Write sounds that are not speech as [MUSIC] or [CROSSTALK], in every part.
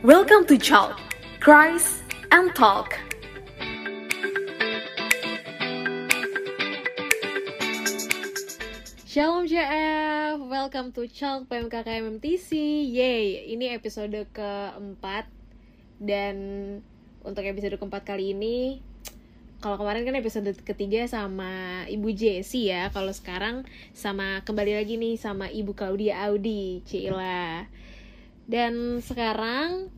Welcome to Chalk, Cries and Talk. Shalom CF, welcome to Chalk PMKK MMTC Yay, ini episode keempat. Dan untuk episode keempat kali ini Kalau kemarin kan episode ketiga sama Ibu Jessie ya. Kalau sekarang sama kembali lagi nih sama Ibu Claudia Audi Cila Dan sekarang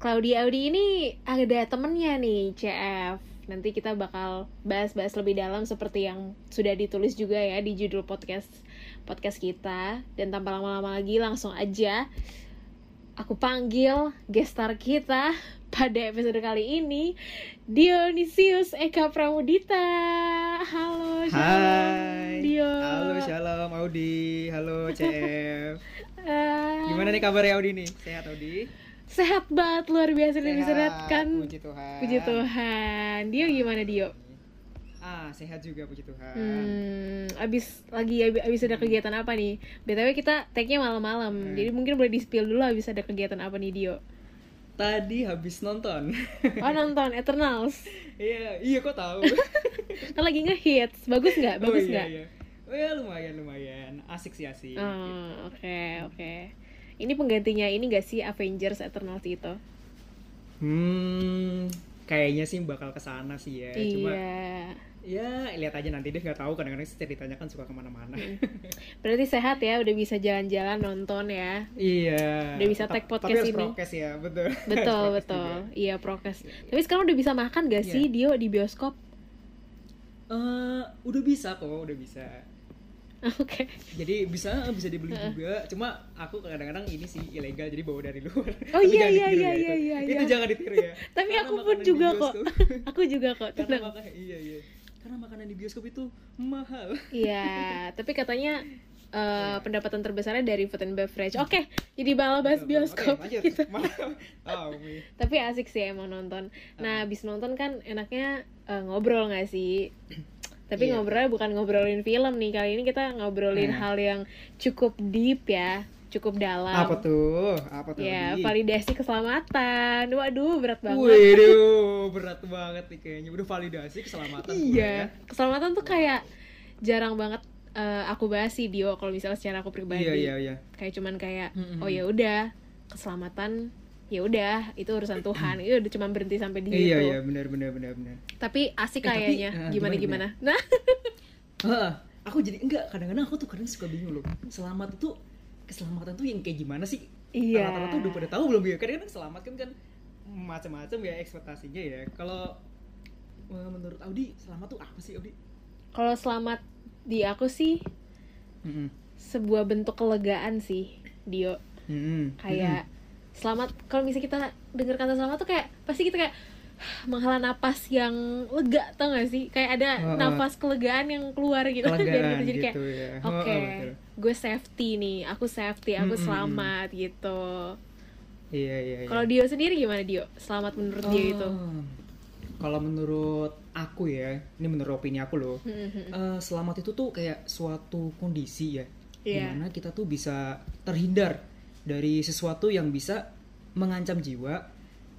Claudia Audi ini ada temennya nih CF nanti kita bakal bahas-bahas lebih dalam seperti yang sudah ditulis juga ya di judul podcast podcast kita dan tanpa lama-lama lagi langsung aja aku panggil gestar kita [LAUGHS] pada episode kali ini Dionysius Eka Pramudita halo shalom Hai. Dio Halo Shalom Audi. Halo CF. Ah, Gimana nih kabarnya Audi nih? Sehat Audi? sehat banget luar biasa dan bisa Sehat, kan Puji Tuhan. puji Tuhan Dio gimana Dio Ah, sehat juga puji Tuhan. Hmm, abis lagi abis, abis ada kegiatan apa nih? BTW kita tag-nya malam-malam. Hmm. Jadi mungkin boleh di-spill dulu abis ada kegiatan apa nih Dio? Tadi habis nonton. Oh nonton Eternals. [LAUGHS] Iya, iya kok tahu. [LAUGHS] Kan lagi ngehits. Bagus nggak? Bagus oh, iya, nggak? iya. Oh ya lumayan lumayan. Asik sih asik. Oh, oke oke. Ini penggantinya ini gak sih Avengers Eternals itu? Hmm, kayaknya sih bakal ke sana sih ya. Cuma iya. ya lihat aja nanti deh nggak tahu kadang-kadang ceritanya kan suka ke mana-mana. Hmm. [LAUGHS] Berarti sehat ya, udah bisa jalan-jalan nonton ya. iya. Udah bisa tag podcast tapi ini. prokes ya, betul. Betul [LAUGHS] betul. juga. Iya prokes. Tapi sekarang udah bisa makan gak Iya. sih Dio di bioskop? Eh, udah bisa kok, udah bisa. [LAUGHS] Oke. Jadi bisa bisa dibeli juga. Cuma aku kadang-kadang ini sih ilegal jadi bawa dari luar. Oh, [LAUGHS] iya, iya, iya, ya, iya, itu. iya, Itu iya. jangan ditiru ya. [LAUGHS] Tapi Karena aku pun juga kok. Aku juga kok. Karena iya iya. Karena makanan di bioskop itu mahal. Iya, tapi katanya eh, pendapatan terbesarnya dari food and beverage. Oke, jadi malah bahas bioskop lanjut. gitu. Oh. Tapi asik sih emang nonton. Nah, habis nonton kan enaknya eh, ngobrol nggak sih? Tapi Iya. ngobrolnya bukan ngobrolin film nih. Kali ini kita ngobrolin Nah. hal yang cukup deep ya, cukup dalam. Apa tuh? Apa tuh? Ya, Di? validasi keselamatan. Waduh, berat banget. Waduh, berat banget nih kayaknya. Udah validasi keselamatan. ya. Iya, keselamatan tuh kayak jarang banget eh, aku bahas sih Dio kalau misalnya secara aku pribadi. Iya, iya, iya. Kayak cuman kayak Mm-mm. oh ya udah, keselamatan ya udah itu urusan Tuhan. Itu udah cuma berhenti sampai di Iya, situ. iya, benar benar benar benar. Tapi asik Eh, tapi, kayaknya. eh, gimana gimana, gimana? Nah, [LAUGHS] Hah, aku jadi enggak kadang-kadang aku tuh kadang suka bingung loh. Selamat itu keselamatan tuh yang kayak gimana sih? Iya. Rata-rata tuh udah pada tahu belum ya? Kadang-kadang selamat kan kan macam-macam ya ekspektasinya ya. Kalau eh, menurut Audi selamat tuh apa sih Audi? kalau selamat di aku sih Mm-mm. sebuah bentuk kelegaan sih Dio. Mm-mm. Kayak selamat kalau misalnya kita dengar kata selamat tuh kayak pasti kita kayak menghela napas yang lega tau gak sih kayak ada Heeh. nafas kelegaan yang keluar gitu [LAUGHS] dari Kelegaan itu jadi kayak gitu ya. oke betul. gue safety nih aku safety aku Mm-mm. selamat gitu Iya iya. iya. kalau Dio sendiri gimana Dio selamat menurut dia itu Oh. Kalau menurut aku ya, ini menurut opini aku loh. Mm-mm. Eh, selamat itu tuh kayak suatu kondisi ya, Iya. di mana kita tuh bisa terhindar dari sesuatu yang bisa mengancam jiwa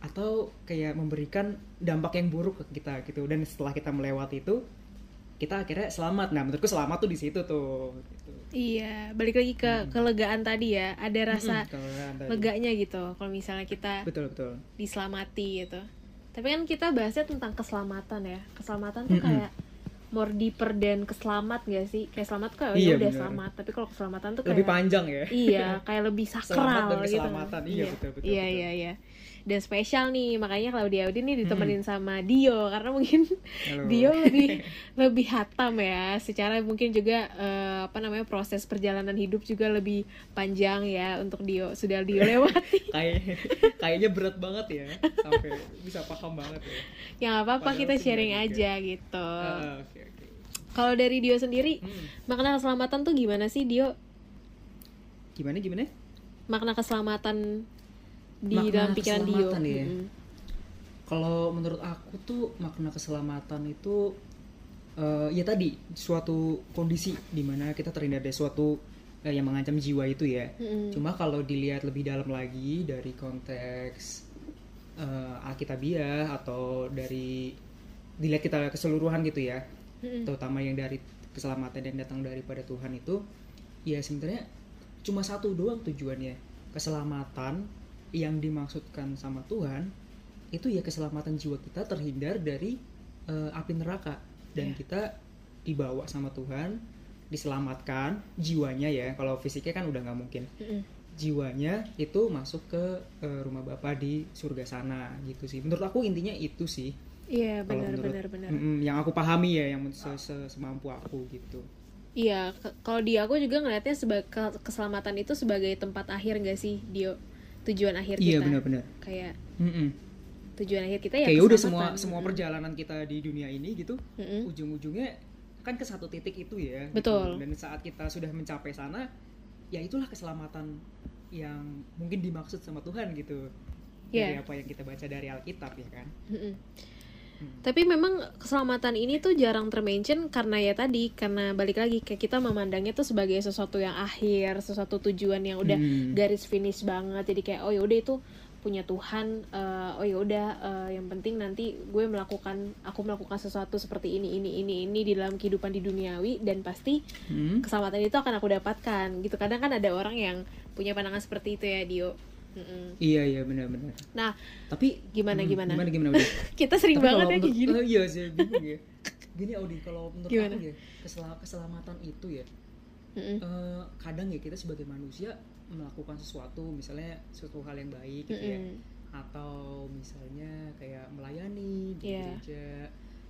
atau kayak memberikan dampak yang buruk ke kita gitu. Dan setelah kita melewati itu, kita akhirnya selamat. Nah, menurutku selamat tuh di situ tuh. Gitu. iya balik lagi ke kelegaan tadi ya ada rasa Mm-mm, kalau tadi. leganya gitu kalau misalnya kita Betul betul. diselamati gitu. Tapi kan kita bahasnya tentang keselamatan ya. Keselamatan tuh Mm-mm. kayak more deeper dan keselamat gak sih? Kayak selamat kok ya Iya, udah bener. selamat. Tapi kalau keselamatan tuh kayak Lebih panjang ya. Iya, [LAUGHS] kayak lebih Selamat sakral dan gitu. keselamatan. Iya, betul, betul, Iya, betul. iya, iya. Dan spesial nih, makanya Claudia Audi nih ditemenin Hmm. sama Dio karena mungkin Halo. Dio lebih [LAUGHS] lebih hatam ya. Secara mungkin juga eh, apa namanya proses perjalanan hidup juga lebih panjang ya untuk Dio sudah Dio [LAUGHS] lewati. kayak kayaknya berat banget ya sampai bisa paham banget ya. ya nggak apa-apa Padahal kita sharing nggak aja gitu. Ah, Oke oke. Kalau dari Dio sendiri, Hmm. makna keselamatan tuh gimana sih Dio? Gimana gimana? Makna keselamatan di Makna dalam pikiran Dio. ya? Mm-mm. Kalau menurut aku tuh makna keselamatan itu eh, ya tadi suatu kondisi di mana kita terhindar dari suatu eh, yang mengancam jiwa itu ya. Mm-mm. Cuma kalau dilihat lebih dalam lagi dari konteks eh, Alkitabiah atau dari dilihat kita keseluruhan gitu ya, Mm-mm. terutama yang dari keselamatan yang datang daripada Tuhan itu, ya sebenarnya cuma satu doang tujuannya, keselamatan yang dimaksudkan sama Tuhan itu ya keselamatan jiwa kita terhindar dari eh, api neraka dan Iya. kita dibawa sama Tuhan diselamatkan jiwanya ya kalau fisiknya kan udah nggak mungkin Mm-mm. jiwanya itu masuk ke eh, rumah Bapa di surga sana gitu sih menurut aku intinya itu sih Iya kalau benar benar benar. Yang aku pahami ya yang se- se- semampu aku gitu Iya, kalau di aku juga ngelihatnya sebagai keselamatan itu sebagai tempat akhir gak sih, Dio? Tujuan akhir iya kita. benar-benar Kayak Mm-mm. tujuan akhir kita ya kayak udah semua semua perjalanan kita di dunia ini gitu Mm-mm. ujung-ujungnya kan ke satu titik itu ya gitu. Betul. dan saat kita sudah mencapai sana ya itulah keselamatan yang mungkin dimaksud sama Tuhan gitu dari Iya. apa yang kita baca dari Alkitab ya kan Mm-mm. Hmm. Tapi memang keselamatan ini tuh jarang termention karena ya tadi karena balik lagi kayak kita memandangnya tuh sebagai sesuatu yang akhir, sesuatu tujuan yang udah Hmm. garis finish banget. Jadi kayak oh ya udah itu punya Tuhan. eh, oh ya udah eh, yang penting nanti gue melakukan aku melakukan sesuatu seperti ini ini ini ini di dalam kehidupan di duniawi dan pasti Hmm. keselamatan itu akan aku dapatkan gitu. Kadang kan ada orang yang punya pandangan seperti itu ya Dio. Mm-mm. iya iya benar-benar Nah tapi Gimana, hmm, gimana? gimana gimana Audi? [LAUGHS] kita sering Tapi banget ya kayak gini. eh, iya sih bingung ya gini Audi kalau menurut Gimana? aku ya kesel- keselamatan itu ya eh, kadang ya kita sebagai manusia melakukan sesuatu misalnya suatu hal yang baik gitu ya Mm-mm. atau misalnya kayak melayani di Iya. gereja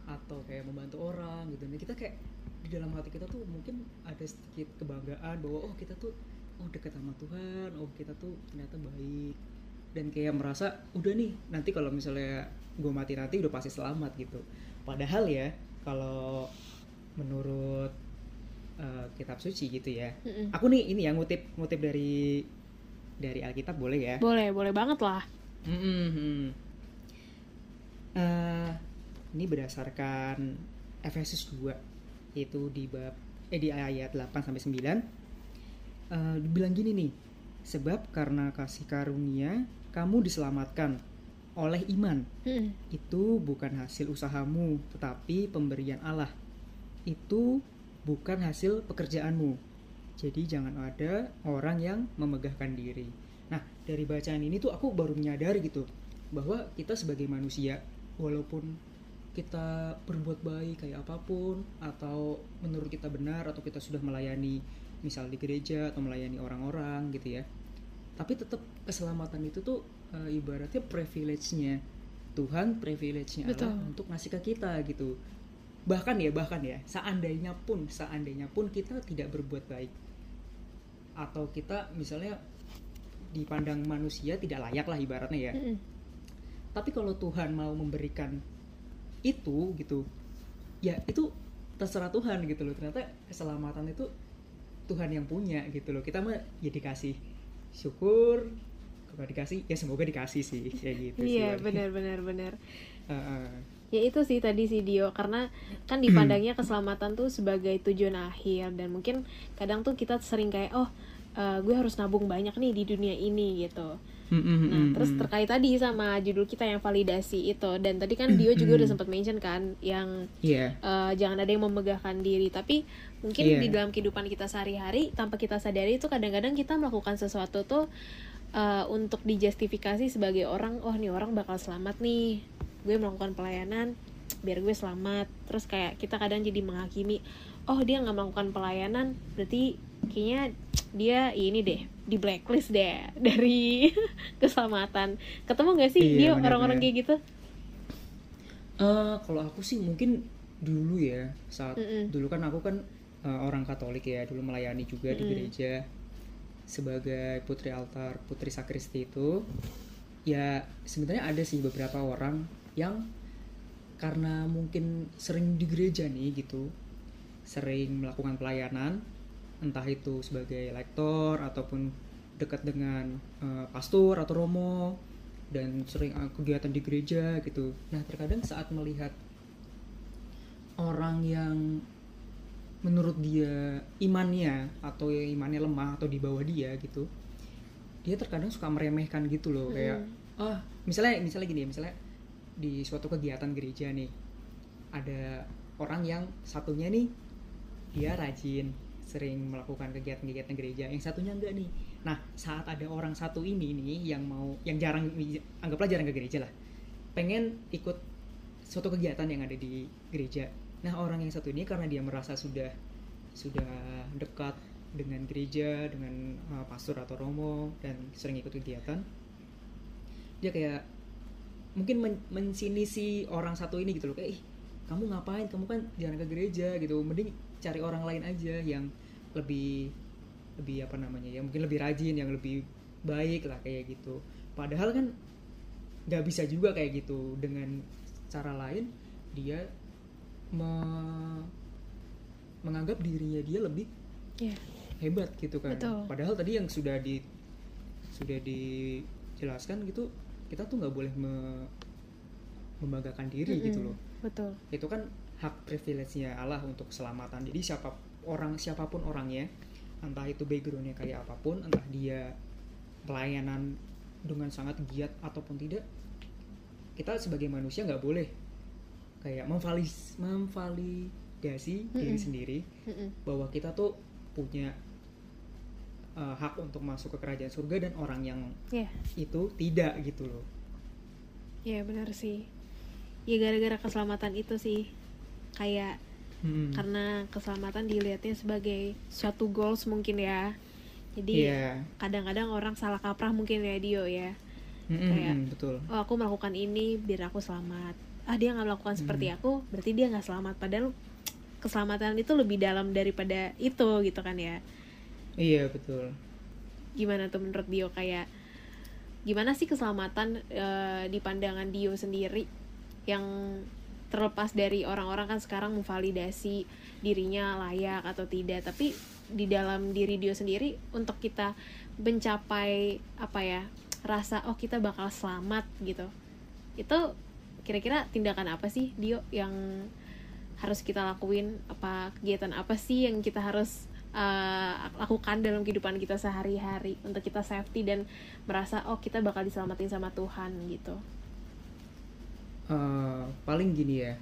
atau kayak membantu orang gitu nah kita kayak di dalam hati kita tuh mungkin ada sedikit kebanggaan bahwa oh kita tuh oh dekat sama Tuhan oh kita tuh ternyata baik. Dan kayak merasa udah nih nanti kalau misalnya gue mati nanti udah pasti selamat gitu. Padahal ya kalau menurut eh, kitab suci gitu ya Mm-mm. aku nih ini ya ngutip ngutip dari dari Alkitab boleh ya? Boleh, boleh banget lah. Eh, ini berdasarkan Efesus 2 itu di bab eh di ayat 8 sampai 9 eh, dibilang gini nih sebab karena kasih karunia kamu diselamatkan oleh iman. Mm-mm. itu bukan hasil usahamu tetapi pemberian Allah. Itu bukan hasil pekerjaanmu. Jadi jangan ada orang yang memegahkan diri. Nah dari bacaan ini tuh aku baru menyadari gitu bahwa kita sebagai manusia walaupun kita berbuat baik kayak apa pun atau menurut kita benar atau kita sudah melayani misal di gereja atau melayani orang-orang gitu ya. Tapi tetap keselamatan itu tuh eh, ibaratnya privilege-nya Tuhan privilege-nya Allah Betul. untuk ngasih ke kita gitu. Bahkan ya bahkan ya seandainya pun seandainya pun kita tidak berbuat baik. Atau kita misalnya dipandang manusia tidak layak lah ibaratnya ya. Mm-mm. tapi kalau Tuhan mau memberikan itu gitu ya itu terserah Tuhan gitu loh. Ternyata keselamatan itu Tuhan yang punya gitu loh. Kita mah ya dikasih syukur kalau dikasih ya semoga dikasih sih kayak gitu sih Iya, benar benar benar. [LAUGHS] Ya itu sih tadi sih Dio karena kan dipandangnya keselamatan tuh sebagai tujuan akhir dan mungkin kadang tuh kita sering kayak oh eh, gue harus nabung banyak nih di dunia ini gitu. Mm, mm, Nah, mm, terus terkait tadi sama judul kita yang validasi itu dan tadi kan Dio juga udah sempat mention kan yang Iya. eh, jangan ada yang memegahkan diri tapi mungkin Iya. di dalam kehidupan kita sehari-hari tanpa kita sadari itu kadang-kadang kita melakukan sesuatu tuh eh, untuk dijustifikasi sebagai orang oh nih orang bakal selamat nih gue melakukan pelayanan biar gue selamat terus kayak kita kadang jadi menghakimi oh dia nggak melakukan pelayanan berarti kayaknya dia ini deh di blacklist deh dari [LAUGHS] keselamatan ketemu gak sih Iya, dia orang-orang kayak gitu Eh, kalau aku sih mungkin dulu ya saat Mm-mm. dulu kan aku kan eh, orang Katolik ya dulu melayani juga di Mm-mm. gereja sebagai putri altar putri sakristi itu ya sebenarnya ada sih beberapa orang yang karena mungkin sering di gereja nih gitu sering melakukan pelayanan entah itu sebagai lektor ataupun dekat dengan eh, pastor atau romo dan sering eh, kegiatan di gereja gitu. Nah terkadang saat melihat orang yang menurut dia imannya atau imannya lemah atau di bawah dia gitu dia terkadang suka meremehkan gitu loh kayak ah misalnya misalnya gini ya misalnya di suatu kegiatan gereja nih ada orang yang satunya nih dia rajin sering melakukan kegiatan-kegiatan gereja. Yang satunya enggak nih. Nah saat ada orang satu ini nih yang mau yang jarang anggaplah jarang ke gereja lah. Pengen ikut suatu kegiatan yang ada di gereja. Nah orang yang satu ini karena dia merasa sudah sudah dekat dengan gereja dengan uh, pastor atau romo dan sering ikut kegiatan dia kayak mungkin men mensinisi orang satu ini gitu loh. Kayak ih kamu ngapain? Kamu kan jarang ke gereja gitu. Mending cari orang lain aja yang lebih lebih apa namanya ya mungkin lebih rajin yang lebih baik lah kayak gitu padahal kan nggak bisa juga kayak gitu dengan cara lain dia me- menganggap dirinya dia lebih Iya. hebat gitu kan Betul. padahal tadi yang sudah di sudah dijelaskan gitu kita tuh nggak boleh me- membanggakan diri gitu Mm-mm. loh betul itu kan hak privilege-nya Allah untuk keselamatan jadi siapa orang siapa pun orangnya entah itu backgroundnya kayak apa pun entah dia pelayanan dengan sangat giat ataupun tidak kita sebagai manusia nggak boleh kayak memvalis memvalidasi diri Mm-mm. sendiri Mm-mm. bahwa kita tuh punya uh, hak untuk masuk ke kerajaan surga dan orang yang Iya. itu tidak gitu loh Iya benar sih. Ya gara-gara keselamatan itu sih kayak Hmm. karena keselamatan dilihatnya sebagai suatu goals mungkin ya. Jadi Iya. kadang-kadang orang salah kaprah mungkin ya Dio ya. Mm-mm, kayak- mm, betul Oh aku melakukan ini biar aku selamat. Ah dia nggak melakukan seperti Hmm. aku, berarti dia nggak selamat. Padahal keselamatan itu lebih dalam daripada itu gitu kan ya. iya betul Gimana tuh menurut Dio kayak gimana sih keselamatan eh, di pandangan Dio sendiri yang terlepas dari orang-orang kan sekarang memvalidasi dirinya layak atau tidak. Tapi di dalam diri Dio sendiri untuk kita mencapai apa ya rasa oh kita bakal selamat gitu. Itu kira-kira tindakan apa sih Dio yang harus kita lakuin? Apa kegiatan apa sih yang kita harus eh, lakukan dalam kehidupan kita sehari-hari untuk kita safety dan merasa oh kita bakal diselamatin sama Tuhan gitu Eh, paling gini ya.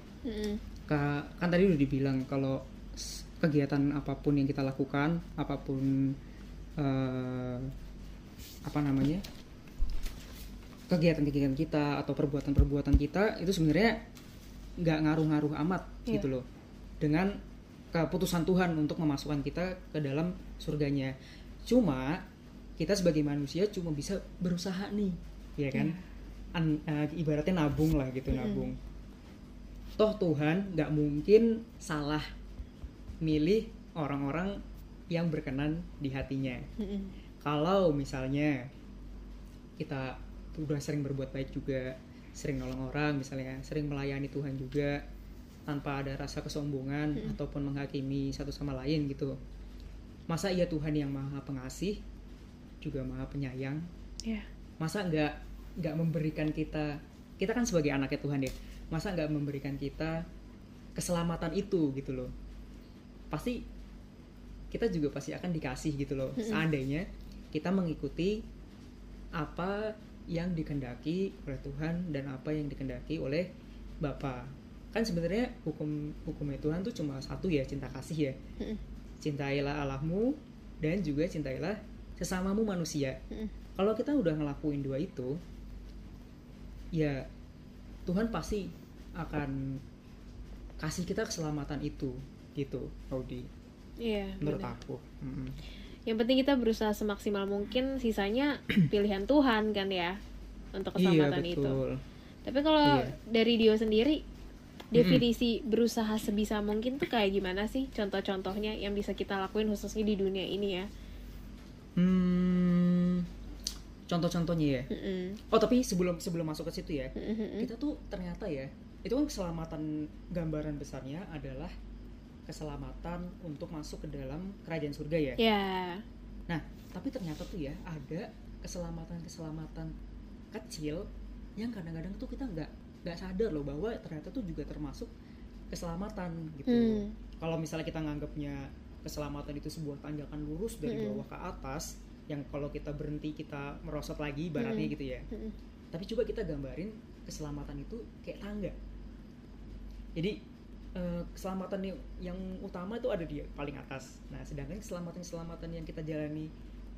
Ka- kan tadi udah dibilang kalau kegiatan apa pun yang kita lakukan apa pun eh, apa namanya kegiatan-kegiatan kita atau perbuatan-perbuatan kita itu sebenarnya nggak ngaruh-ngaruh amat Iya. gitu loh. Dengan keputusan Tuhan untuk memasukkan kita ke dalam surganya. Cuma kita sebagai manusia cuma bisa berusaha nih ya kan An- eh, ibaratnya nabung lah gitu Mm-mm. nabung toh Tuhan nggak mungkin salah milih orang-orang yang berkenan di hatinya Mm-mm. kalau misalnya kita udah sering berbuat baik juga sering nolong orang misalnya sering melayani Tuhan juga tanpa ada rasa kesombongan Mm-mm. ataupun menghakimi satu sama lain gitu masa iya Tuhan yang maha pengasih juga maha penyayang ya masa nggak nggak memberikan kita kita kan sebagai anaknya Tuhan ya masa nggak memberikan kita keselamatan itu gitu loh. Pasti kita juga pasti akan dikasih gitu loh. Seandainya kita mengikuti apa yang dikendaki oleh Tuhan dan apa yang dikendaki oleh Bapa. Kan sebenarnya hukum hukumnya Tuhan tuh cuma satu ya cinta kasih ya. Cintailah Allahmu dan juga cintailah sesamamu manusia. Kalau kita udah ngelakuin dua itu ya Tuhan pasti akan kasih kita keselamatan itu gitu Audi iya menurut benar. aku. Mm-mm. yang penting kita berusaha semaksimal mungkin sisanya [CLEARS THROAT] pilihan Tuhan kan ya untuk iya keselamatan itu. betul. Tapi kalau Iya. dari Dio sendiri definisi berusaha sebisa mungkin tuh kayak gimana sih? Contoh-contohnya yang bisa kita lakuin khususnya di dunia ini ya. Hmm, contoh-contohnya ya Mm-mm. oh tapi sebelum sebelum masuk ke situ ya Mm-mm. kita tuh ternyata ya itu kan keselamatan gambaran besarnya adalah keselamatan untuk masuk ke dalam kerajaan surga ya ya Nah, tapi ternyata tuh ya ada keselamatan-keselamatan kecil yang kadang-kadang tuh kita nggak nggak sadar loh bahwa ternyata tuh juga termasuk keselamatan gitu. Hmm. kalau misalnya kita nganggapnya keselamatan itu sebuah tanjakan lurus dari Mm-mm. bawah ke atas yang kalau kita berhenti kita merosot lagi ibaratnya Mm-mm. gitu ya. Mm-mm. tapi coba kita gambarin keselamatan itu kayak tangga. Jadi eh, keselamatan yang, utama itu ada di paling atas. Nah sedangkan keselamatan keselamatan yang kita jalani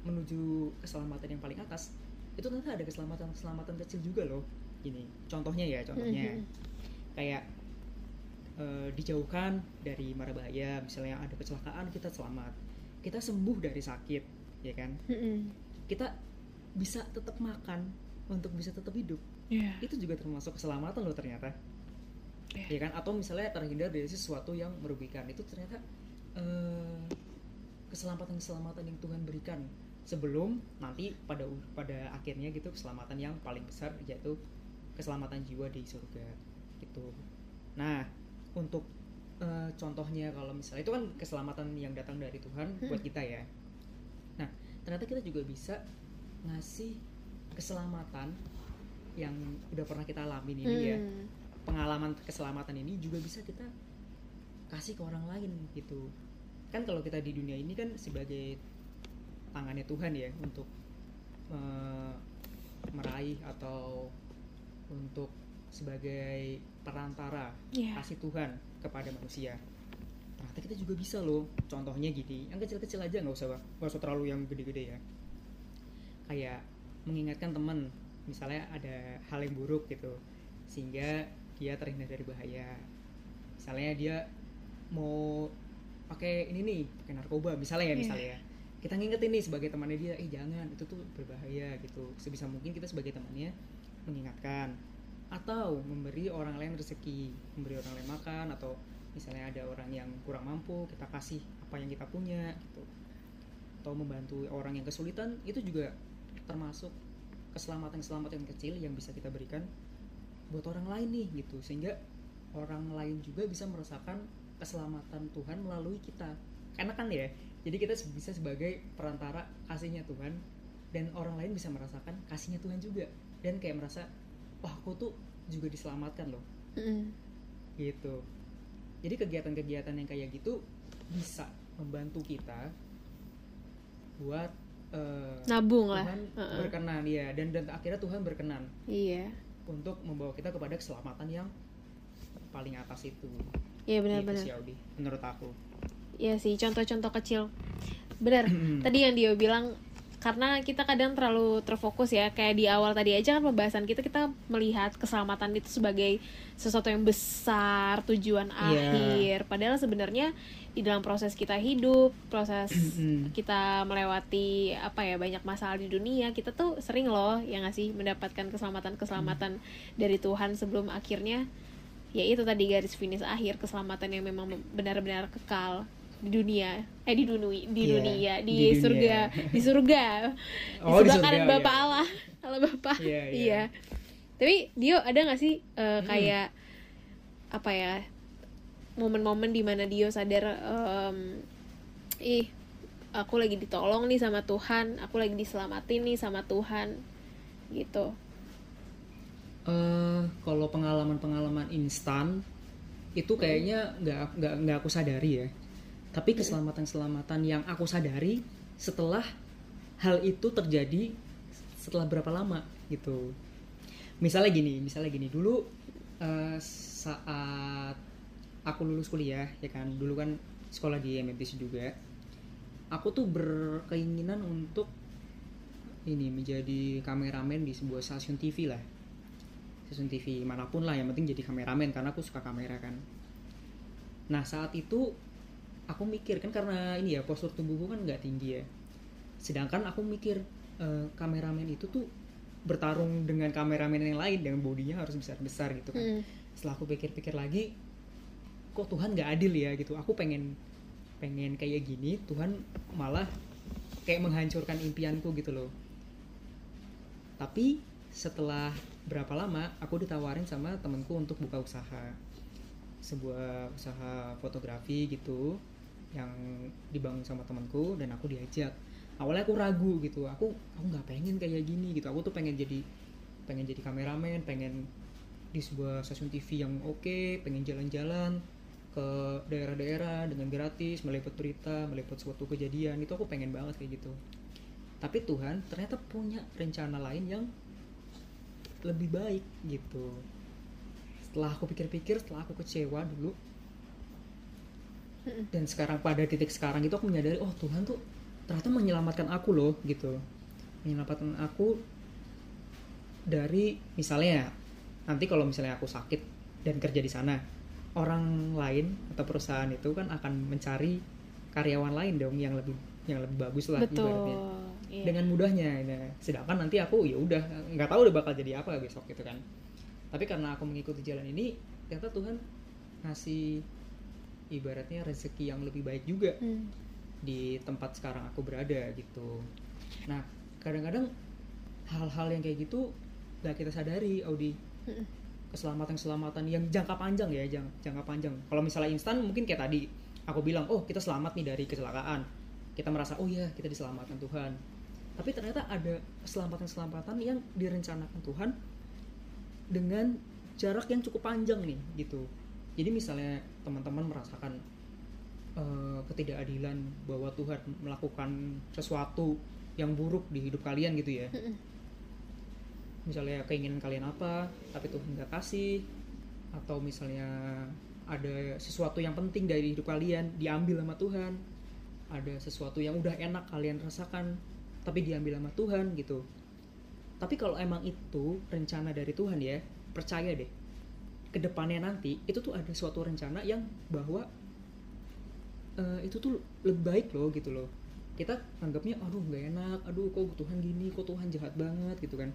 menuju keselamatan yang paling atas itu ternyata ada keselamatan keselamatan kecil juga loh. Ini contohnya ya contohnya. Mhm. kayak eh, dijauhkan dari mara bahaya. Misalnya ada kecelakaan kita selamat. Kita sembuh dari sakit ya kan Mm-mm. kita bisa tetap makan untuk bisa tetap hidup Iya. itu juga termasuk keselamatan loh ternyata Iya. ya kan atau misalnya terhindar dari sesuatu yang merugikan itu ternyata eh, keselamatan keselamatan yang Tuhan berikan sebelum nanti pada pada akhirnya gitu keselamatan yang paling besar yaitu keselamatan jiwa di surga gitu nah untuk eh, contohnya kalau misalnya itu kan keselamatan yang datang dari Tuhan Hmm. buat kita ya nah ternyata kita juga bisa ngasih keselamatan yang udah pernah kita alamin ini ya Hmm. pengalaman keselamatan ini juga bisa kita kasih ke orang lain gitu kan kalau kita di dunia ini kan sebagai tangannya Tuhan ya untuk eh, meraih atau untuk sebagai perantara Iya. kasih Tuhan kepada manusia ternyata kita juga bisa loh. Contohnya gini yang kecil-kecil aja nggak usah nggak usah terlalu yang gede-gede ya. Kayak mengingatkan teman misalnya ada hal yang buruk gitu sehingga dia terhindar dari bahaya. Misalnya dia mau pakai ini nih pakai narkoba misalnya ya Iya. misalnya ya. Kita ngingetin nih sebagai temannya dia eh jangan itu tuh berbahaya gitu. Sebisa mungkin kita sebagai temannya mengingatkan atau memberi orang lain rezeki memberi orang lain makan atau misalnya ada orang yang kurang mampu kita kasih apa yang kita punya gitu. Atau membantu orang yang kesulitan itu juga termasuk keselamatan-keselamatan kecil yang bisa kita berikan buat orang lain nih gitu. Sehingga orang lain juga bisa merasakan keselamatan Tuhan melalui kita. Karena kan ya. Jadi kita bisa sebagai perantara kasihnya Tuhan dan orang lain bisa merasakan kasihnya Tuhan juga. Dan kayak merasa wah aku tuh juga diselamatkan loh. Mm-mm. gitu jadi kegiatan-kegiatan yang kayak gitu bisa membantu kita buat eh, Nabung lah. Tuhan berkenan ya dan dan akhirnya Tuhan berkenan Iya. untuk membawa kita kepada keselamatan yang paling atas itu Iya Gitu benar-benar. Audi, menurut aku Iya sih, contoh-contoh kecil. Benar. [CLEARS THROAT] tadi yang dia bilang karena kita kadang terlalu terfokus ya kayak di awal tadi aja kan pembahasan kita kita melihat keselamatan itu sebagai sesuatu yang besar tujuan Iya. akhir padahal sebenarnya di dalam proses kita hidup proses Mm. kita melewati apa ya banyak masalah di dunia kita tuh sering loh ya nggak sih mendapatkan keselamatan keselamatan dari Tuhan sebelum akhirnya ya itu tadi garis finish akhir keselamatan yang memang benar-benar kekal di dunia eh di dunia di Iya, dunia di, di dunia. surga di surga [LAUGHS] Oh, di di sebelah surga, kanan iya. bapak Allah Allah bapak Iya, iya. iya tapi Dio ada nggak sih eh, Hmm. kayak apa ya momen-momen di mana Dio sadar em, ih aku lagi ditolong nih sama Tuhan aku lagi diselamatin nih sama Tuhan gitu Eh, kalau pengalaman-pengalaman instan itu kayaknya nggak nggak nggak aku sadari ya. Tapi keselamatan-keselamatan yang aku sadari setelah hal itu terjadi setelah berapa lama gitu. Misalnya gini, misalnya gini dulu eh, saat aku lulus kuliah ya kan, dulu kan sekolah di MMTC juga. Aku tuh berkeinginan untuk ini menjadi kameramen di sebuah stasiun TV lah stasiun TV mana pun lah yang penting jadi kameramen karena aku suka kamera kan nah saat itu aku mikir kan karena ini ya postur tubuhku kan nggak tinggi ya. Sedangkan aku mikir eh, kameramen itu tuh bertarung dengan kameramen yang lain dengan bodinya harus besar besar gitu kan. Mm. setelah aku pikir-pikir lagi kok Tuhan nggak adil ya gitu. Aku pengen pengen kayak gini Tuhan malah kayak menghancurkan impianku gitu loh. Tapi setelah berapa lama aku ditawarin sama temenku untuk buka usaha. Sebuah usaha fotografi gitu yang dibangun sama temanku dan aku diajak. Awalnya aku ragu gitu aku aku nggak pengen kayak gini gitu. Aku tuh pengen jadi pengen jadi kameramen pengen di sebuah stasiun TV yang oke pengen jalan-jalan ke daerah-daerah dengan gratis meliput berita meliput suatu kejadian. Itu aku pengen banget kayak gitu. Tapi Tuhan ternyata punya rencana lain yang lebih baik gitu. Setelah aku pikir-pikir setelah aku kecewa dulu Dan sekarang pada titik sekarang itu aku menyadari oh Tuhan tuh ternyata menyelamatkan aku loh gitu. Menyelamatkan aku dari misalnya nanti kalau misalnya aku sakit dan kerja di sana orang lain atau perusahaan itu kan akan mencari karyawan lain dong yang lebih yang lebih bagus lah betul ibaratnya. Iya. dengan mudahnya nah, sedangkan nanti aku ya udah nggak tahu udah bakal jadi apa besok gitu kan. Tapi karena aku mengikuti jalan ini ternyata Tuhan ngasih ibaratnya rezeki yang lebih baik juga Hmm. di tempat sekarang aku berada gitu. Nah kadang-kadang hal-hal yang kayak gitu nggak kita sadari Audi. Mm-mm. keselamatan keselamatan yang jangka panjang ya jang- jangka panjang. Kalau misalnya instan mungkin kayak tadi aku bilang oh kita selamat nih dari kecelakaan. Kita merasa oh ya kita diselamatkan Tuhan. Tapi ternyata ada keselamatan keselamatan yang direncanakan Tuhan dengan jarak yang cukup panjang nih gitu jadi misalnya teman-teman merasakan eh, ketidakadilan bahwa Tuhan melakukan sesuatu yang buruk di hidup kalian gitu ya. Misalnya keinginan kalian apa tapi Tuhan nggak kasih atau misalnya ada sesuatu yang penting dari hidup kalian diambil sama Tuhan. Ada sesuatu yang udah enak kalian rasakan tapi diambil sama Tuhan gitu. Tapi kalau emang itu rencana dari Tuhan ya percaya deh ke depannya nanti itu tuh ada suatu rencana yang bahwa eh, itu tuh lebih baik loh gitu loh. Kita anggapnya aduh nggak enak aduh kok Tuhan gini kok Tuhan jahat banget gitu kan.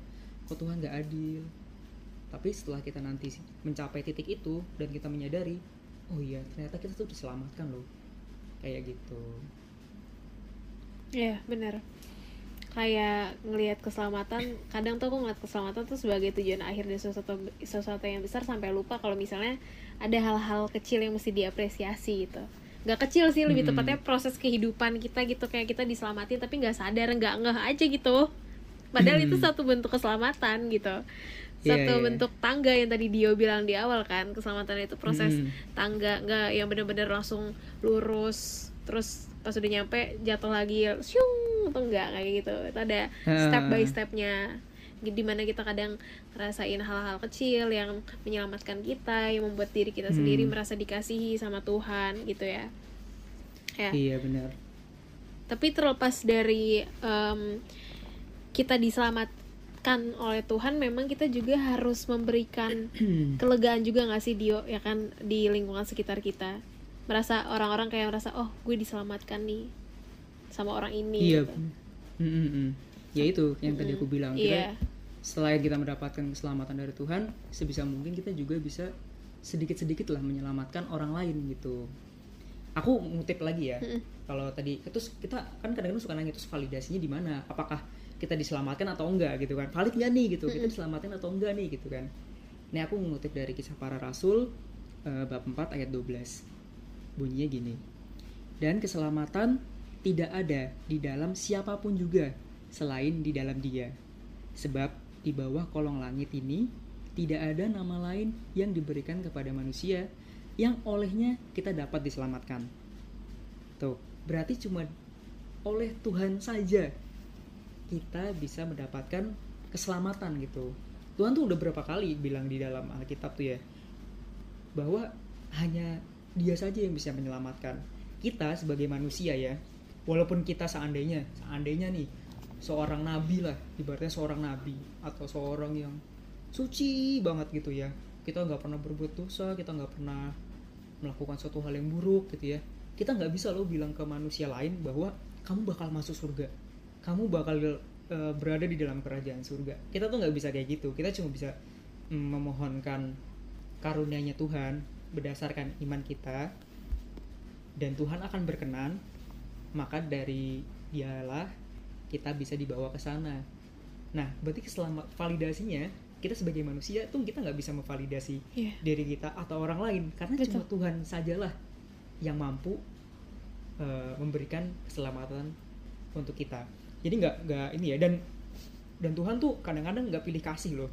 Kok Tuhan nggak adil? Tapi setelah kita nanti mencapai titik itu dan kita menyadari oh iya ternyata kita tuh diselamatkan loh. Kayak gitu. Iya bener kayak ngelihat keselamatan kadang tuh aku ngeliat keselamatan tuh sebagai tujuan akhir dari sesuatu sesuatu yang besar sampai lupa kalau misalnya ada hal-hal kecil yang mesti diapresiasi gitu. Nggak kecil sih lebih tepatnya proses kehidupan kita gitu kayak kita diselamatin tapi nggak sadar nggak ngeh aja gitu. Padahal itu satu bentuk keselamatan gitu. Iya, satu iya. bentuk tangga yang tadi Dio bilang di awal kan keselamatan itu proses Mm-mm. tangga nggak yang bener-bener langsung lurus terus pas udah nyampe jatuh lagi atau enggak kayak gitu. Itu ada step by stepnya. Di mana kita kadang ngerasain hal-hal kecil yang menyelamatkan kita yang membuat diri kita sendiri Hmm. merasa dikasihi sama Tuhan gitu ya. Ya. Iya benar. Tapi terlepas dari em, kita diselamatkan oleh Tuhan memang kita juga harus memberikan [CLEARS THROAT] kelegaan juga nggak sih Dio? Ya kan di lingkungan sekitar kita. Merasa orang-orang kayak merasa oh gue diselamatkan nih sama orang ini iya. gitu. Mm, mm, mm. ya itu yang tadi Mm-mm. aku bilang iya. kita selain kita mendapatkan keselamatan dari Tuhan sebisa mungkin kita juga bisa sedikit-sedikit lah menyelamatkan orang lain gitu. Aku ngutip lagi ya Mm-mm. kalau tadi itu kita kan kadang-kadang suka nanya terus validasinya di mana? Apakah kita diselamatkan atau enggak? Gitu kan. Valid nggak nih? Gitu. Kita diselamatkan atau enggak nih? Gitu kan. Ini aku mengutip dari kisah para rasul eh, bab 4 ayat 12 bunyinya gini dan keselamatan tidak ada di dalam siapa pun juga selain di dalam dia sebab di bawah kolong langit ini tidak ada nama lain yang diberikan kepada manusia yang olehnya kita dapat diselamatkan Tuh, berarti cuma oleh Tuhan saja kita bisa mendapatkan keselamatan gitu. Tuhan tuh udah berapa kali bilang di dalam Alkitab tuh ya bahwa hanya Dia saja yang bisa menyelamatkan. Kita sebagai manusia ya, walaupun kita seandainya, seandainya nih seorang nabi lah, ibaratnya seorang nabi atau seorang yang suci banget gitu ya. Kita nggak pernah berbuat dosa, kita nggak pernah melakukan suatu hal yang buruk gitu ya. Kita nggak bisa loh bilang ke manusia lain bahwa kamu bakal masuk surga. Kamu bakal eh, berada di dalam kerajaan surga. Kita tuh nggak bisa kayak gitu. Kita cuma bisa mm, memohonkan karunia-Nya Tuhan berdasarkan iman kita. Dan Tuhan akan berkenan maka dari dialah kita bisa dibawa ke sana. Nah berarti keselama validasinya kita sebagai manusia tuh kita nggak bisa memvalidasi Iya. diri kita atau orang lain. Karena Betul. cuma Tuhan sajalah yang mampu eh, memberikan keselamatan untuk kita. Jadi nggak nggak ini ya dan dan Tuhan tuh kadang-kadang nggak pilih kasih loh.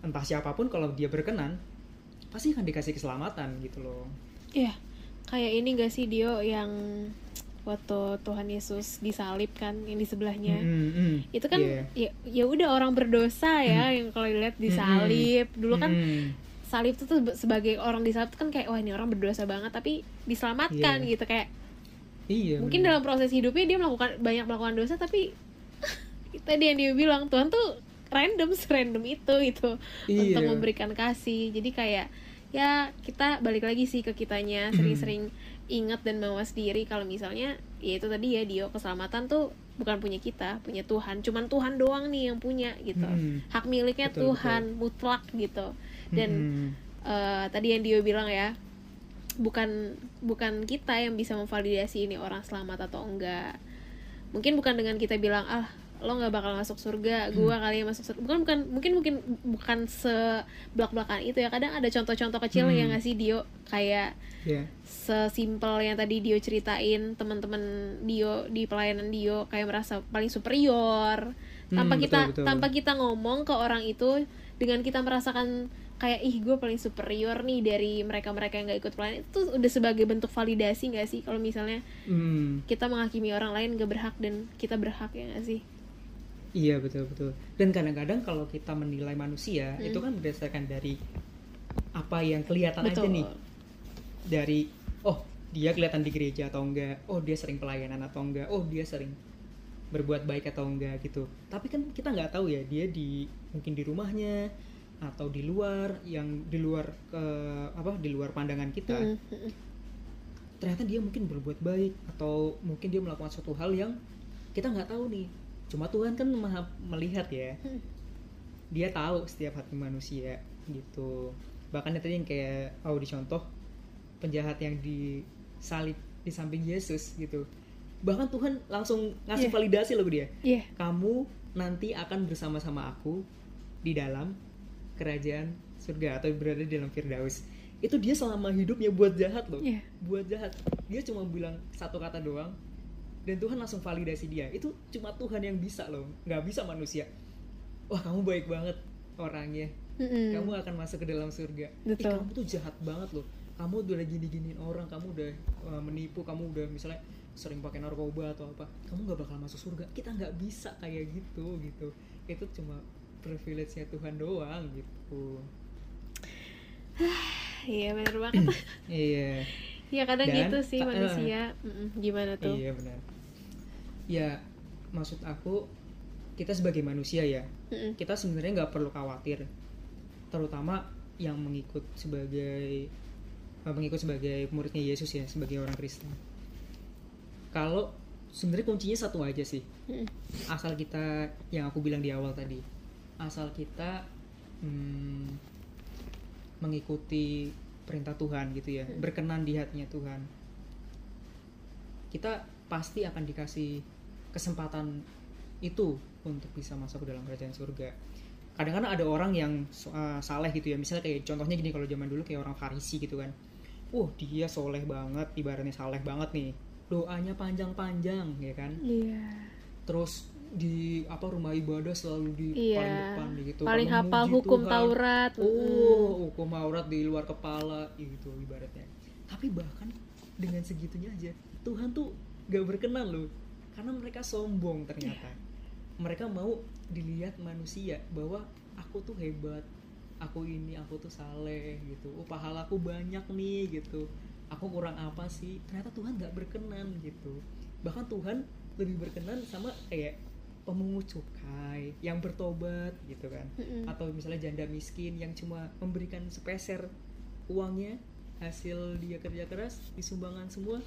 Entah siapa pun kalau dia berkenan pasti akan dikasih keselamatan gitu loh. Iya, kayak ini gak sih Dio yang waktu Tuhan Yesus disalib kan yang di sebelahnya. Mm, mm, Itu kan iya. ya ya udah orang berdosa ya yang kalau dilihat disalib. Dulu kan Mm, salib itu tuh sebagai orang disalib tuh kan kayak wah ini orang berdosa banget tapi diselamatkan Iya. gitu kayak iya mungkin benar. dalam proses hidupnya dia melakukan banyak melakukan dosa tapi [LAUGHS] tadi yang dia bilang Tuhan tuh random random itu gitu Iya. untuk memberikan kasih jadi kayak ya kita balik lagi sih ke kitanya sering-sering ingat dan mawas diri kalau misalnya ya itu tadi ya Dio keselamatan tuh bukan punya kita punya Tuhan. Cuman Tuhan doang nih yang punya gitu. Mm, hak miliknya Betul, Tuhan mutlak gitu. Dan mm, eh, tadi yang Dio bilang ya bukan bukan kita yang bisa memvalidasi ini orang selamat atau enggak. Mungkin bukan dengan kita bilang ah lo nggak bakal masuk surga gua kali yang masuk surga bukan bukan mungkin mungkin bukan sebelak belakan itu ya kadang ada contoh-contoh kecil Hmm. yang ngasih Dio kayak iya. sesimpel yang tadi Dio ceritain teman-teman Dio di pelayanan Dio kayak merasa paling superior tanpa Hmm, kita betul, betul. tanpa kita ngomong ke orang itu dengan kita merasakan kayak ih gue paling superior nih dari mereka-mereka yang gak ikut pelayanan itu udah sebagai bentuk validasi gak sih kalau misalnya Mm, kita menghakimi orang lain gak berhak dan kita berhak ya gak sih Iya betul betul. Dan kadang-kadang kalau kita menilai manusia Hmm. itu kan berdasarkan dari apa yang kelihatan aja betul nih. Dari oh dia kelihatan di gereja atau enggak, oh dia sering pelayanan atau enggak, oh dia sering berbuat baik atau enggak gitu. Tapi kan kita nggak tahu ya dia di mungkin di rumahnya atau di luar yang di luar ke apa di luar pandangan kita Mm, mm, mm. ternyata dia mungkin berbuat baik atau mungkin dia melakukan suatu hal yang kita nggak tahu nih cuma Tuhan kan maha melihat ya. Hmm. dia tahu setiap hati manusia gitu. Bahkan ya tadi yang kayak oh dicontoh penjahat yang disalib di samping Yesus gitu. Bahkan Tuhan langsung ngasih Iya. validasi loh dia. Iya, kamu nanti akan bersama-sama aku di dalam kerajaan surga atau berada di dalam Firdaus. Itu dia selama hidupnya buat jahat loh. Iya. buat jahat. Dia cuma bilang satu kata doang dan Tuhan langsung validasi dia. Itu cuma Tuhan yang bisa loh. Nggak bisa manusia. Wah kamu baik banget orangnya. Mm-mm. kamu akan masuk ke dalam surga. Betul. kamu tuh jahat banget loh. Kamu udah gini-giniin orang kamu udah uh, menipu kamu udah misalnya sering pakai narkoba atau apa. Kamu nggak bakal masuk surga. Kita nggak bisa kayak gitu gitu. Itu cuma privilege-nya Tuhan doang gitu. [SIGHS] Iya bener banget. Iya. Ya kadang Dan, gitu sih manusia. Mm-mm. gimana tuh? Iya benar. Ya maksud aku kita sebagai manusia ya Mm-mm. kita sebenarnya nggak perlu khawatir, terutama yang mengikut sebagai mengikut sebagai muridnya Yesus ya sebagai orang Kristen. Kalau sebenarnya kuncinya satu aja sih, Mm-mm. asal kita yang aku bilang di awal tadi, asal kita hmm, mengikuti perintah Tuhan gitu ya, berkenan di hatinya Tuhan, kita pasti akan dikasih kesempatan itu untuk bisa masuk ke dalam kerajaan surga. Kadang-kadang ada orang yang uh, saleh gitu ya, misalnya kayak contohnya gini kalau zaman dulu kayak orang Farisi gitu kan, wah dia soleh banget, ibaratnya saleh banget nih, doanya panjang-panjang ya kan, iya. Terus di apa rumah ibadah selalu di Iya. paling depan gitu. Paling hafal hukum Tuhan, Taurat oh hukum Taurat di luar kepala gitu ibaratnya. Tapi bahkan dengan segitunya aja Tuhan tuh gak berkenan loh karena mereka sombong ternyata. Mereka mau dilihat manusia bahwa aku tuh hebat aku ini aku tuh saleh gitu. Oh pahalaku banyak nih gitu. Aku kurang apa sih? Ternyata Tuhan gak berkenan gitu. Bahkan Tuhan lebih berkenan sama kayak pemungut cukai yang bertobat gitu kan. Mm-mm. atau misalnya janda miskin yang cuma memberikan sepeser uangnya hasil dia kerja keras disumbangan semua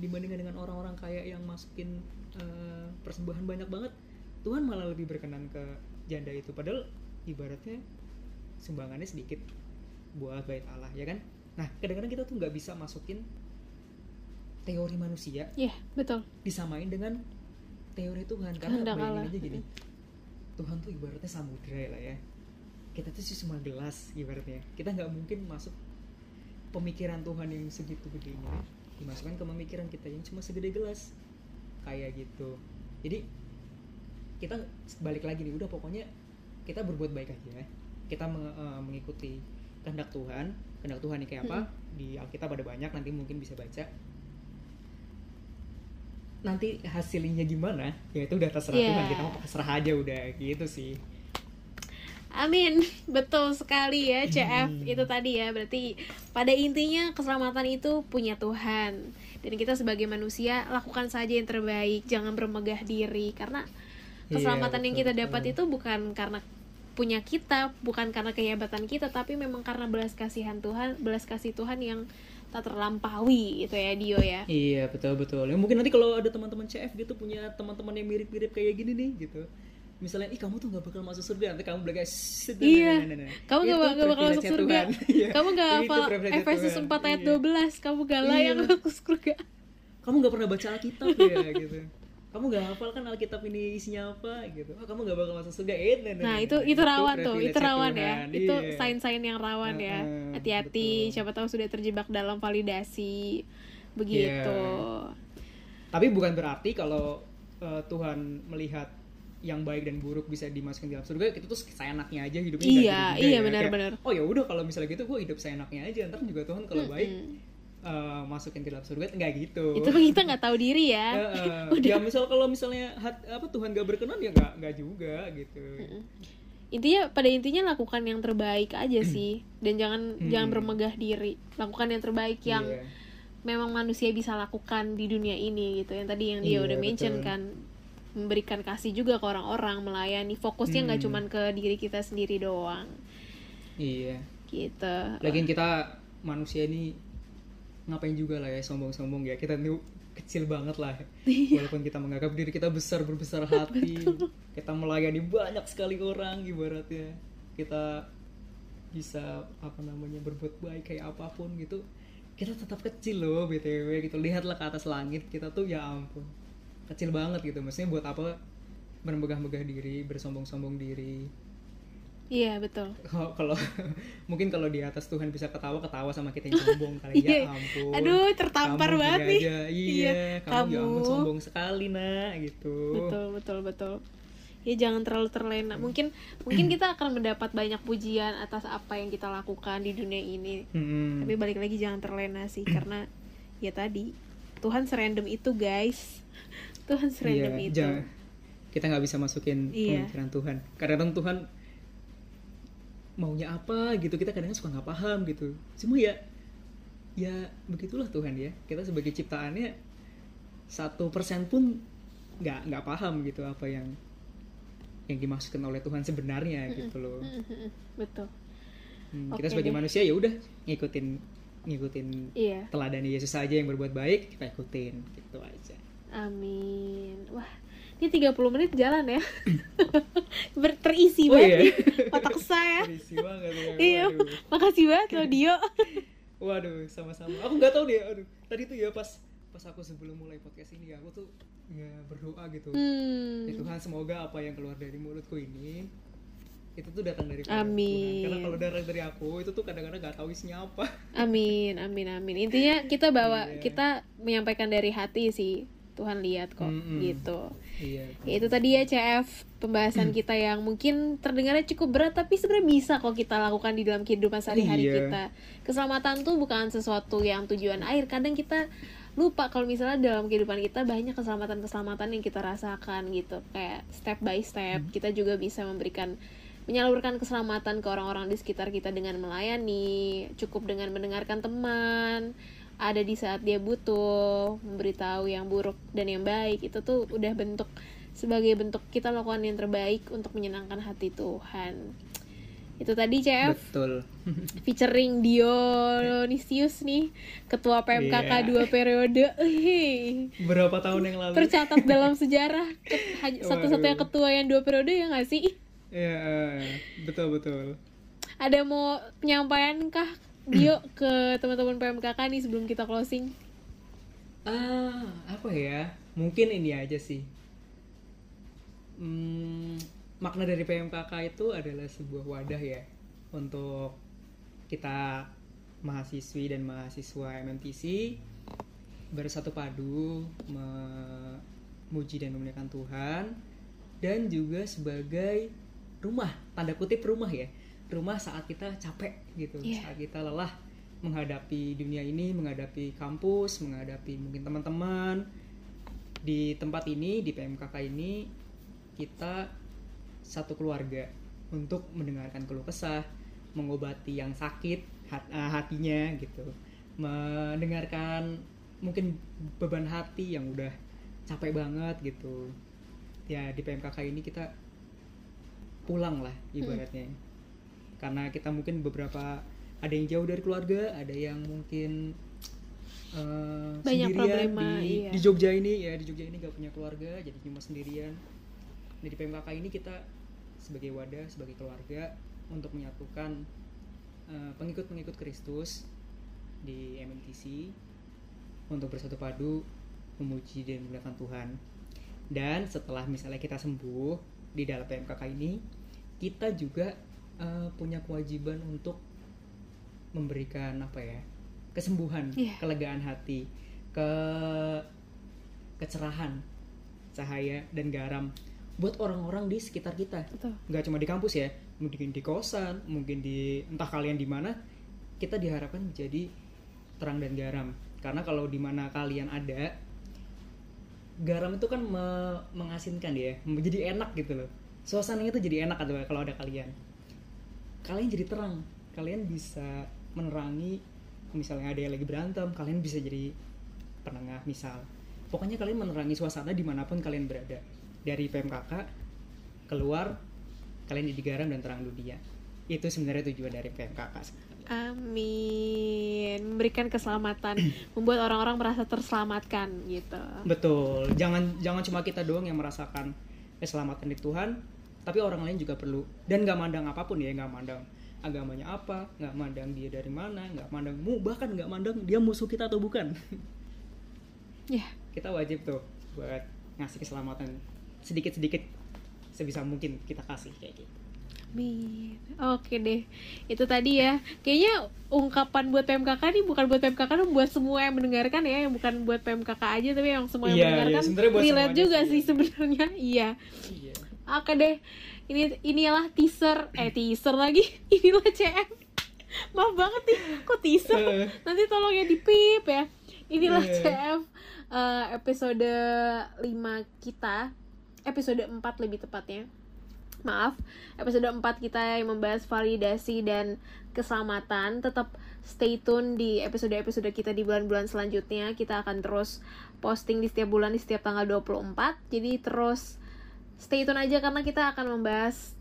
dibandingkan dengan orang-orang kaya yang masukin eh, persembahan banyak banget Tuhan malah lebih berkenan ke janda itu. Padahal ibaratnya sumbangannya sedikit buat bait Allah ya kan? Nah kadang-kadang kita tuh nggak bisa masukin teori manusia iya betul. disamain dengan teori Tuhan. Karena Kehendak bayangin Allah. aja gini Tuhan tuh ibaratnya samudra lah ya. Kita tuh cuma gelas ibaratnya. Kita nggak mungkin masuk pemikiran Tuhan yang segitu gedenya dimasukkan ke pemikiran kita yang cuma segede gelas. Kayak gitu. Jadi kita balik lagi nih udah pokoknya kita berbuat baik aja. Kita meng- eh, mengikuti kehendak Tuhan. Kehendak Tuhan ini kayak apa? Di Alkitab ada banyak nanti mungkin bisa baca. Nanti hasilnya gimana? Ya itu udah terserah Iya. Tuhan kita mau pasrah aja udah gitu sih Amin, [LAUGHS] betul sekali ya CF Hmm. itu tadi ya. Berarti pada intinya keselamatan itu punya Tuhan. Dan kita sebagai manusia lakukan saja yang terbaik. Jangan bermegah diri. Karena Iya, keselamatan yang betul, kita dapat itu bukan karena punya kita bukan karena kehebatan kita tapi memang karena belas kasihan Tuhan belas kasih Tuhan yang tak terlampaui itu ya Dio ya. Iya betul betul. Ya, mungkin nanti kalau ada teman-teman CF gitu punya teman-teman yang mirip-mirip kayak gini nih gitu. Misalnya, ih kamu tuh nggak bakal masuk surga, nanti kamu bilang "Shit, nah, Iya. nah, nah, nah, nah." Kamu Itu gak, gak bakal masuk surga. [LAUGHS] Iya. Kamu gak Itu hafal privilege-nya Efesus. 4 ayat Iya. 12. Kamu gak layak Iya. masuk surga. Kamu nggak pernah baca Alkitab ya [LAUGHS] gitu. Kamu nggak hafal kan Alkitab ini isinya apa gitu. Oh, kamu nggak bakal masuk surga. Eh, nah, nah, Nah, nah, itu itu rawan tuh, itu rawan ya. Tuhan. Itu Iya. sign-sign yang rawan ya. Hati-hati, siapa tahu sudah terjebak dalam validasi. Begitu. Iya. Tapi bukan berarti kalau uh, Tuhan melihat yang baik dan buruk bisa dimasukin dalam surga kita tuh seenaknya aja hidupnya Iya, iya, ya. benar-benar. Oh ya udah kalau misalnya gitu gue hidup seenaknya aja ntar juga Tuhan kalau baik Mm-mm. uh, masukin ke dalam surga nggak gitu Itu kan kita nggak tahu diri ya. Heeh. [LAUGHS] ya misal kalau misalnya hat- apa Tuhan gak berkenan ya nggak nggak juga gitu Intinya pada intinya lakukan yang terbaik aja [CLEARS THROAT] sih dan jangan Hmm. jangan bermegah diri. Lakukan yang terbaik yang Iya. memang manusia bisa lakukan di dunia ini gitu. Yang tadi yang dia Iya, udah mention betul. kan memberikan kasih juga ke orang-orang, melayani. Fokusnya nggak Hmm. cuman ke diri kita sendiri doang. iya Gitu. Lagian kita manusia ini ngapain juga lah ya sombong-sombong ya. Kita tuh kecil banget lah. Iya. Walaupun kita menganggap diri kita besar berbesar [LAUGHS] hati, kita melayani banyak sekali orang ibaratnya. Kita bisa apa namanya berbuat baik kayak apa pun gitu. Kita tetap kecil loh btw gitu. Lihatlah ke atas langit kita tuh ya ampun kecil banget gitu. Maksudnya buat apa bermegah-megah diri, bersombong-sombong diri. Iya, betul. Kalau kalau- [LAUGHS] mungkin kalau di atas Tuhan bisa ketawa ketawa sama kita yang sombong kali Iya. ya ampun. Aduh, tertampar Kamu banget nih. aja. Iya, Iya, kamu, ya ampun kamu. sombong sekali nak gitu. Betul, betul, betul. Ya jangan terlalu terlena. Mungkin mungkin kita akan mendapat banyak pujian atas apa yang kita lakukan di dunia ini. Mm-mm. Tapi balik lagi jangan terlena sih karena ya tadi Tuhan serandom itu, guys. Tuhan serandom Iya, itu. jangan- kita nggak bisa masukin Iya. pemikiran Tuhan. Kadang-kadang Tuhan maunya apa gitu kita kadang suka nggak paham gitu. Cuma ya ya begitulah Tuhan ya. Kita sebagai ciptaannya satu persen pun nggak nggak paham gitu apa yang yang dimaksudkan oleh Tuhan sebenarnya gitu loh. Mm-mm, Betul. Hmm, Oke kita sebagai deh. manusia ya udah ngikutin ngikutin Iya. teladan Yesus aja yang berbuat baik kita ikutin gitu aja. Amin. Wah, ini 30 menit jalan ya. [COUGHS] Ber- terisi Oh, banget iya? nih otak saya. Terisi banget ya. Iya, makasih banget loh Dio. [LAUGHS] Waduh, sama-sama. Aku nggak tahu deh. Aduh, tadi tuh ya pas pas aku sebelum mulai podcast ini aku tuh ya berdoa gitu. Hmm. Ya Tuhan semoga apa yang keluar dari mulutku ini itu tuh datang dari Tuhan. Amin. Karena kalau datang dari aku itu tuh kadang-kadang nggak tahu isinya apa. Amin, amin, amin. Intinya kita bawa, Iya. kita menyampaikan dari hati sih. Tuhan lihat kok, Mm-mm. gitu. Iya. Ya itu tadi ya CF pembahasan kita yang mungkin terdengarnya cukup berat tapi sebenarnya bisa kok kita lakukan di dalam kehidupan sehari-hari Iya. kita. Keselamatan tuh bukan sesuatu yang tujuan akhir. Kadang kita lupa kalau misalnya dalam kehidupan kita banyak keselamatan-keselamatan yang kita rasakan gitu. Kayak step by step kita juga bisa memberikan menyalurkan keselamatan ke orang-orang di sekitar kita dengan melayani, cukup dengan mendengarkan teman, ada di saat dia butuh, memberitahu yang buruk dan yang baik itu tuh udah bentuk sebagai bentuk kita lakukan yang terbaik untuk menyenangkan hati Tuhan. Itu tadi CF Betul. [LAUGHS] featuring Dionisius nih, ketua PMKK Iya. dua periode. Hei, [LAUGHS] Berapa tahun yang lalu? tercatat dalam [LAUGHS] sejarah satu-satunya ketua yang dua periode ya nggak sih? Iya, eh, betul betul. Ada mau penyampaian kah Dio ke teman-teman PMKK nih sebelum kita closing? Ah, apa ya? Mungkin ini aja sih. Hmm, makna dari PMKK itu adalah sebuah wadah ya untuk kita mahasiswi dan mahasiswa MMTC bersatu padu memuji dan memuliakan Tuhan dan juga sebagai rumah tanda kutip rumah ya rumah saat kita capek gitu. Iya. saat kita lelah menghadapi dunia ini menghadapi kampus menghadapi mungkin teman-teman. Di tempat ini di PMKK ini kita satu keluarga untuk mendengarkan keluh kesah mengobati yang sakit hat- eh, hatinya gitu. Mendengarkan mungkin beban hati yang udah capek banget gitu. Ya di PMKK ini kita pulang lah ibaratnya karena kita mungkin beberapa ada yang jauh dari keluarga ada yang mungkin eh, Banyak sendirian problema, di, iya. di Jogja ini ya di Jogja ini gak punya keluarga jadi cuma sendirian Nah, di PMKK ini kita sebagai wadah sebagai keluarga untuk menyatukan eh, pengikut-pengikut Kristus di MMTC untuk bersatu padu memuji dan memuliakan Tuhan dan setelah misalnya kita sembuh di dalam PMKK ini kita juga eh, punya kewajiban untuk memberikan apa ya kesembuhan Iya. kelegaan hati ke kecerahan cahaya dan garam buat orang-orang di sekitar kita Betul. nggak cuma di kampus ya mungkin di kosan mungkin di entah kalian di mana kita diharapkan menjadi terang dan garam karena kalau di mana kalian ada garam itu kan me- mengasinkan ya menjadi enak gitu loh suasananya tuh jadi enak atau kalau ada kalian kalian jadi terang. Kalian bisa menerangi misalnya ada yang lagi berantem kalian bisa jadi penengah misal. Pokoknya kalian menerangi suasana di mana pun kalian berada. Dari PMKK keluar kalian jadi garam dan terang dunia. Itu sebenarnya tujuan dari PMKK Amin. Memberikan keselamatan, [CLEARS THROAT] membuat orang-orang merasa terselamatkan gitu. betul. Jangan jangan cuma kita doang yang merasakan keselamatan di Tuhan tapi orang lain juga perlu dan nggak mandang apa pun ya nggak mandang agamanya apa nggak mandang dia dari mana nggak mandang mu bahkan nggak mandang dia musuh kita atau bukan [LAUGHS] Ya, kita wajib tuh buat ngasih keselamatan sedikit-sedikit sebisa mungkin kita kasih kayak gitu amin. Oke deh. Itu tadi ya. Kayaknya ungkapan buat PMKK ini bukan buat PMKK, tapi buat semua yang mendengarkan ya, yang bukan buat PMKK aja tapi yang semua yang Iya, iya, mendengarkan relate semuanya juga sih, sih iya. sebenarnya. Iya. iya Oke deh. Ini inilah teaser eh teaser lagi. [LAUGHS] Inilah CM. Maaf banget nih, kok teaser? Eh. Nanti tolong ya dipip ya. Inilah Iya. CF eh, episode 5 kita. Episode 4 lebih tepatnya. Maaf, episode 4 kita yang membahas validasi dan keselamatan. Tetap stay tune di episode-episode kita di bulan-bulan selanjutnya. Kita akan terus posting di setiap bulan di setiap tanggal 24. Jadi terus stay tune aja karena kita akan membahas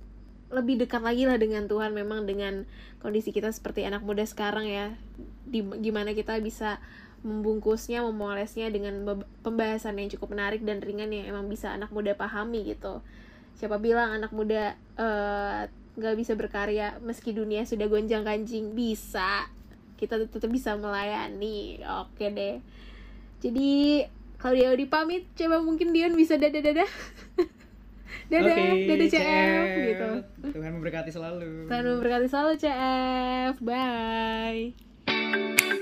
lebih dekat lagi lah dengan Tuhan memang dengan kondisi kita seperti anak muda sekarang ya. Di gimana kita bisa membungkusnya memolesnya dengan pembahasan yang cukup menarik dan ringan yang emang bisa anak muda pahami gitu. Siapa bilang anak muda eh, nggak bisa berkarya meski dunia sudah gonjang ganjing? Bisa. Kita tetap bisa melayani. Oke deh. Jadi kalau dia dipamit coba mungkin Dion bisa dadah dadah [LAUGHS] [LAUGHS] dadah okay, dadah CF, CF gitu. Tuhan memberkati selalu. Tuhan memberkati selalu CF bye.